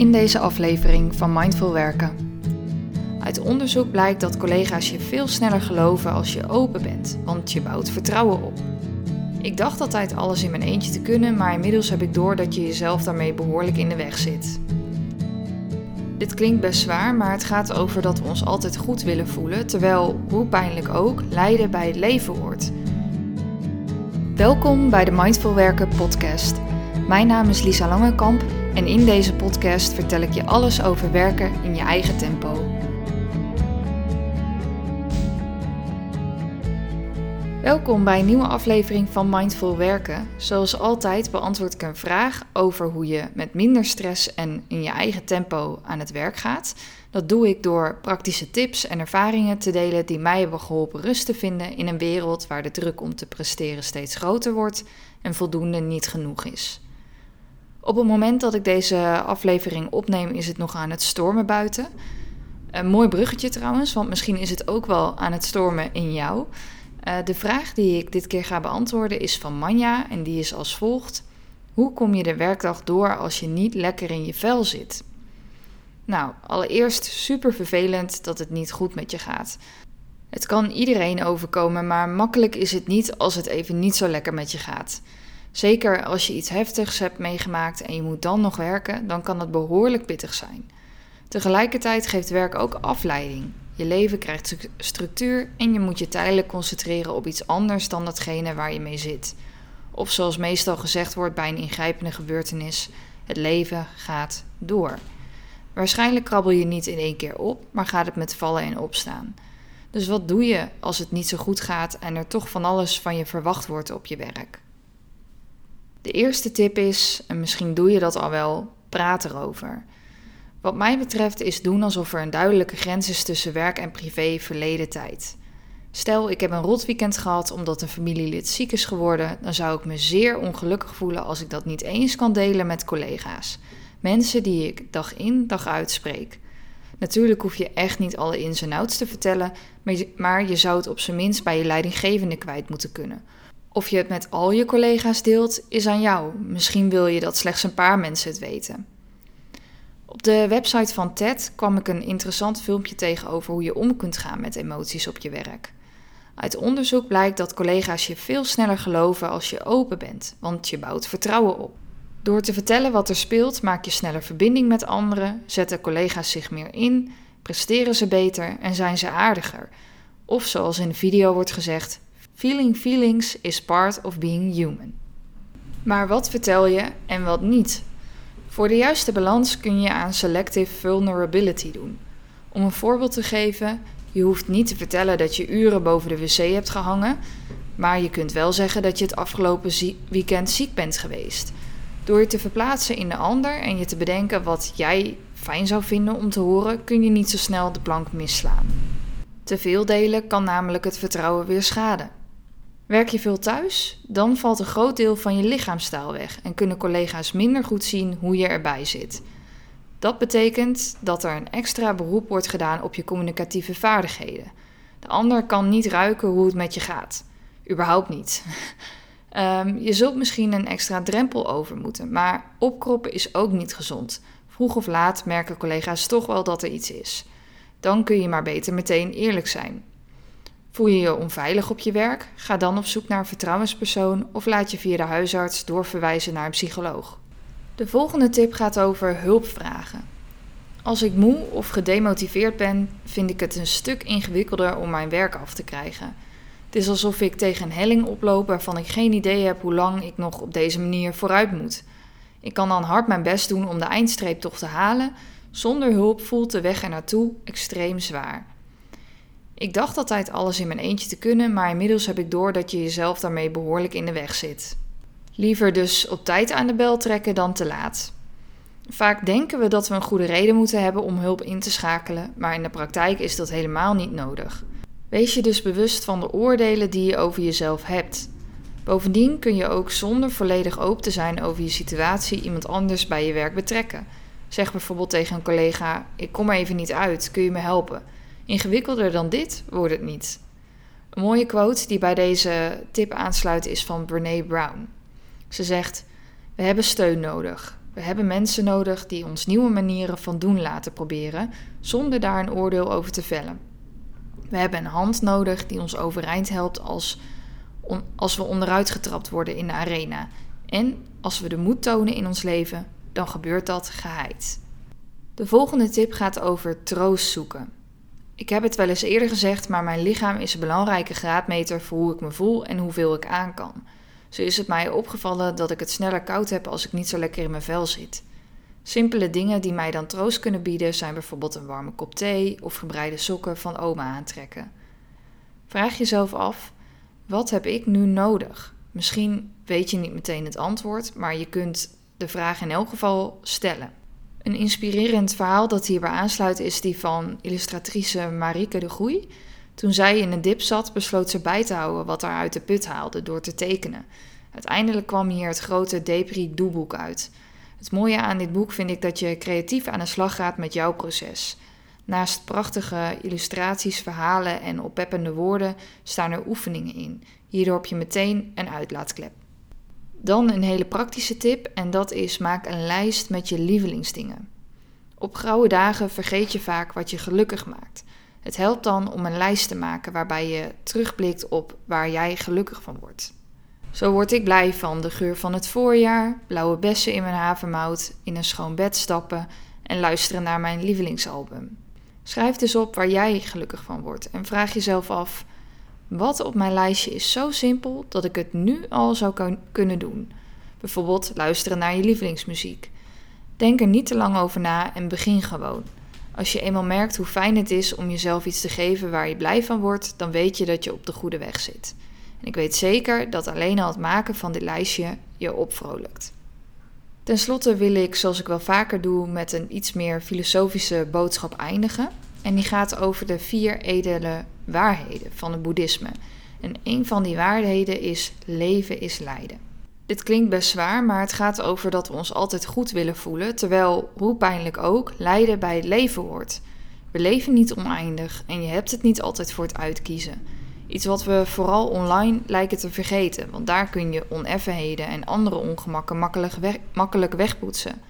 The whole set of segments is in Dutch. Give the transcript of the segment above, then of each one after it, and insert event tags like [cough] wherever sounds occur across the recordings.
In deze aflevering van Mindful Werken. Uit onderzoek blijkt dat collega's je veel sneller geloven als je open bent, want je bouwt vertrouwen op. Ik dacht altijd alles in mijn eentje te kunnen, maar inmiddels heb ik door dat je jezelf daarmee behoorlijk in de weg zit. Dit klinkt best zwaar, maar het gaat over dat we ons altijd goed willen voelen, terwijl, hoe pijnlijk ook, lijden bij het leven hoort. Welkom bij de Mindful Werken podcast. Mijn naam is Lisa Langekamp en in deze podcast vertel ik je alles over werken in je eigen tempo. Welkom bij een nieuwe aflevering van Mindful Werken. Zoals altijd beantwoord ik een vraag over hoe je met minder stress en in je eigen tempo aan het werk gaat. Dat doe ik door praktische tips en ervaringen te delen die mij hebben geholpen rust te vinden in een wereld waar de druk om te presteren steeds groter wordt en voldoende niet genoeg is. Op het moment dat ik deze aflevering opneem, is het nog aan het stormen buiten. Een mooi bruggetje trouwens, want misschien is het ook wel aan het stormen in jou. Uh, de vraag die ik dit keer ga beantwoorden is van Manja en die is als volgt: Hoe kom je de werkdag door als je niet lekker in je vel zit? Nou, allereerst super vervelend dat het niet goed met je gaat. Het kan iedereen overkomen, maar makkelijk is het niet als het even niet zo lekker met je gaat. Zeker als je iets heftigs hebt meegemaakt en je moet dan nog werken, dan kan het behoorlijk pittig zijn. Tegelijkertijd geeft werk ook afleiding. Je leven krijgt structuur en je moet je tijdelijk concentreren op iets anders dan datgene waar je mee zit. Of zoals meestal gezegd wordt bij een ingrijpende gebeurtenis: het leven gaat door. Waarschijnlijk krabbel je niet in één keer op, maar gaat het met vallen en opstaan. Dus wat doe je als het niet zo goed gaat en er toch van alles van je verwacht wordt op je werk? De eerste tip is, en misschien doe je dat al wel, praat erover. Wat mij betreft is doen alsof er een duidelijke grens is tussen werk en privé verleden tijd. Stel, ik heb een rot weekend gehad omdat een familielid ziek is geworden, dan zou ik me zeer ongelukkig voelen als ik dat niet eens kan delen met collega's. Mensen die ik dag in, dag uit spreek. Natuurlijk hoef je echt niet alle ins en outs te vertellen, maar je zou het op zijn minst bij je leidinggevende kwijt moeten kunnen. Of je het met al je collega's deelt, is aan jou. Misschien wil je dat slechts een paar mensen het weten. Op de website van TED kwam ik een interessant filmpje tegen over hoe je om kunt gaan met emoties op je werk. Uit onderzoek blijkt dat collega's je veel sneller geloven als je open bent, want je bouwt vertrouwen op. Door te vertellen wat er speelt, maak je sneller verbinding met anderen, zetten collega's zich meer in, presteren ze beter en zijn ze aardiger. Of zoals in de video wordt gezegd, feeling feelings is part of being human. Maar wat vertel je en wat niet? Voor de juiste balans kun je aan selective vulnerability doen. Om een voorbeeld te geven, je hoeft niet te vertellen dat je uren boven de wc hebt gehangen, maar je kunt wel zeggen dat je het afgelopen weekend ziek bent geweest. Door je te verplaatsen in de ander en je te bedenken wat jij fijn zou vinden om te horen, kun je niet zo snel de plank misslaan. Te veel delen kan namelijk het vertrouwen weer schaden. Werk je veel thuis? Dan valt een groot deel van je lichaamstaal weg en kunnen collega's minder goed zien hoe je erbij zit. Dat betekent dat er een extra beroep wordt gedaan op je communicatieve vaardigheden. De ander kan niet ruiken hoe het met je gaat. Überhaupt niet. um, [laughs] je zult misschien een extra drempel over moeten, maar opkroppen is ook niet gezond. Vroeg of laat merken collega's toch wel dat er iets is. Dan kun je maar beter meteen eerlijk zijn. Voel je je onveilig op je werk? Ga dan op zoek naar een vertrouwenspersoon of laat je via de huisarts doorverwijzen naar een psycholoog. De volgende tip gaat over hulp vragen. Als ik moe of gedemotiveerd ben, vind ik het een stuk ingewikkelder om mijn werk af te krijgen. Het is alsof ik tegen een helling oploop waarvan ik geen idee heb hoe lang ik nog op deze manier vooruit moet. Ik kan dan hard mijn best doen om de eindstreep toch te halen. Zonder hulp voelt de weg er naartoe extreem zwaar. Ik dacht altijd alles in mijn eentje te kunnen, maar inmiddels heb ik door dat je jezelf daarmee behoorlijk in de weg zit. Liever dus op tijd aan de bel trekken dan te laat. Vaak denken we dat we een goede reden moeten hebben om hulp in te schakelen, maar in de praktijk is dat helemaal niet nodig. Wees je dus bewust van de oordelen die je over jezelf hebt. Bovendien kun je ook zonder volledig open te zijn over je situatie iemand anders bij je werk betrekken. Zeg bijvoorbeeld tegen een collega: Ik kom er even niet uit, kun je me helpen? Ingewikkelder dan dit wordt het niet. Een mooie quote die bij deze tip aansluit is van Brene Brown. Ze zegt: We hebben steun nodig. We hebben mensen nodig die ons nieuwe manieren van doen laten proberen, zonder daar een oordeel over te vellen. We hebben een hand nodig die ons overeind helpt als, als we onderuit getrapt worden in de arena. En als we de moed tonen in ons leven, dan gebeurt dat geheid. De volgende tip gaat over troost zoeken. Ik heb het wel eens eerder gezegd, maar mijn lichaam is een belangrijke graadmeter voor hoe ik me voel en hoeveel ik aan kan. Zo is het mij opgevallen dat ik het sneller koud heb als ik niet zo lekker in mijn vel zit. Simpele dingen die mij dan troost kunnen bieden zijn bijvoorbeeld een warme kop thee of gebreide sokken van oma aantrekken. Vraag jezelf af: wat heb ik nu nodig? Misschien weet je niet meteen het antwoord, maar je kunt de vraag in elk geval stellen. Een inspirerend verhaal dat hierbij aansluit is die van illustratrice Marike de Groei. Toen zij in een dip zat, besloot ze bij te houden wat haar uit de put haalde door te tekenen. Uiteindelijk kwam hier het grote Depri doelboek uit. Het mooie aan dit boek vind ik dat je creatief aan de slag gaat met jouw proces. Naast prachtige illustraties, verhalen en oppeppende woorden staan er oefeningen in. Hierdoor heb je meteen een uitlaatklep. Dan een hele praktische tip en dat is maak een lijst met je lievelingsdingen. Op grauwe dagen vergeet je vaak wat je gelukkig maakt. Het helpt dan om een lijst te maken waarbij je terugblikt op waar jij gelukkig van wordt. Zo word ik blij van de geur van het voorjaar, blauwe bessen in mijn havermout, in een schoon bed stappen en luisteren naar mijn lievelingsalbum. Schrijf dus op waar jij gelukkig van wordt en vraag jezelf af: wat op mijn lijstje is zo simpel dat ik het nu al zou kunnen doen? Bijvoorbeeld luisteren naar je lievelingsmuziek. Denk er niet te lang over na en begin gewoon. Als je eenmaal merkt hoe fijn het is om jezelf iets te geven waar je blij van wordt, dan weet je dat je op de goede weg zit. En ik weet zeker dat alleen al het maken van dit lijstje je opvrolijkt. Ten slotte wil ik, zoals ik wel vaker doe, met een iets meer filosofische boodschap eindigen. En die gaat over de vier edele waarheden van het boeddhisme. En een van die waarheden is leven is lijden. Dit klinkt best zwaar, maar het gaat over dat we ons altijd goed willen voelen, terwijl, hoe pijnlijk ook, lijden bij het leven hoort. We leven niet oneindig en je hebt het niet altijd voor het uitkiezen. Iets wat we vooral online lijken te vergeten, want daar kun je oneffenheden en andere ongemakken makkelijk, makkelijk wegpoetsen.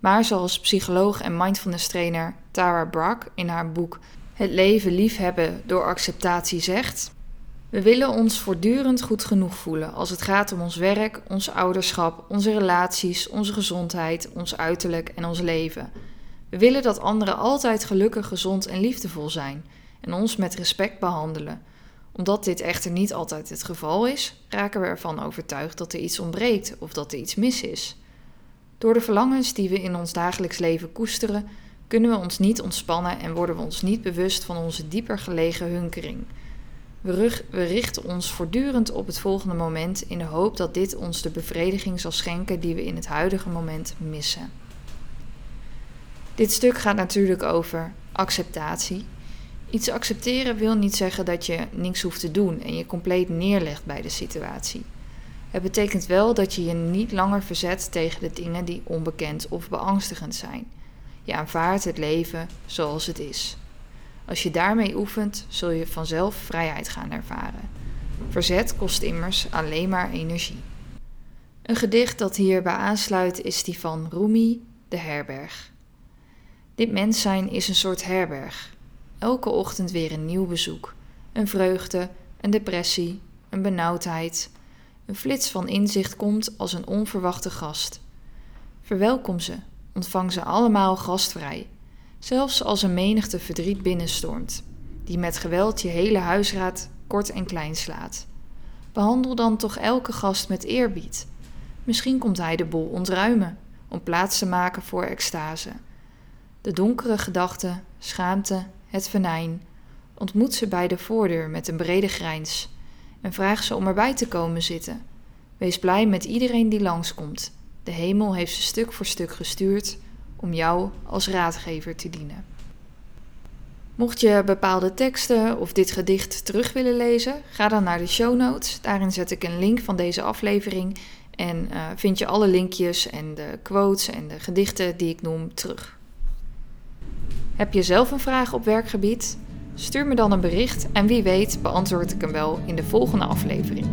Maar zoals psycholoog en mindfulness trainer Tara Brach in haar boek Het leven liefhebben door acceptatie zegt: We willen ons voortdurend goed genoeg voelen als het gaat om ons werk, ons ouderschap, onze relaties, onze gezondheid, ons uiterlijk en ons leven. We willen dat anderen altijd gelukkig, gezond en liefdevol zijn en ons met respect behandelen omdat dit echter niet altijd het geval is, raken we ervan overtuigd dat er iets ontbreekt of dat er iets mis is. Door de verlangens die we in ons dagelijks leven koesteren, kunnen we ons niet ontspannen en worden we ons niet bewust van onze dieper gelegen hunkering. We, richten ons voortdurend op het volgende moment in de hoop dat dit ons de bevrediging zal schenken die we in het huidige moment missen. Dit stuk gaat natuurlijk over acceptatie, Iets accepteren wil niet zeggen dat je niks hoeft te doen en je compleet neerlegt bij de situatie. Het betekent wel dat je je niet langer verzet tegen de dingen die onbekend of beangstigend zijn. Je aanvaardt het leven zoals het is. Als je daarmee oefent, zul je vanzelf vrijheid gaan ervaren. Verzet kost immers alleen maar energie. Een gedicht dat hierbij aansluit is die van Rumi, de herberg. Dit mens zijn is een soort herberg, Elke ochtend weer een nieuw bezoek. Een vreugde, een depressie, een benauwdheid. Een flits van inzicht komt als een onverwachte gast. Verwelkom ze, ontvang ze allemaal gastvrij. Zelfs als een menigte verdriet binnenstormt, die met geweld je hele huisraad kort en klein slaat. Behandel dan toch elke gast met eerbied. Misschien komt hij de bol ontruimen, om plaats te maken voor extase. De donkere gedachten, schaamte het venijn, ontmoet ze bij de voordeur met een brede grijns en vraag ze om erbij te komen zitten. Wees blij met iedereen die langskomt. De hemel heeft ze stuk voor stuk gestuurd om jou als raadgever te dienen. Mocht je bepaalde teksten of dit gedicht terug willen lezen, ga dan naar de show notes. Daarin zet ik een link van deze aflevering en uh, vind je alle linkjes en de quotes en de gedichten die ik noem terug. Heb je zelf een vraag op werkgebied? Stuur me dan een bericht en wie weet beantwoord ik hem wel in de volgende aflevering.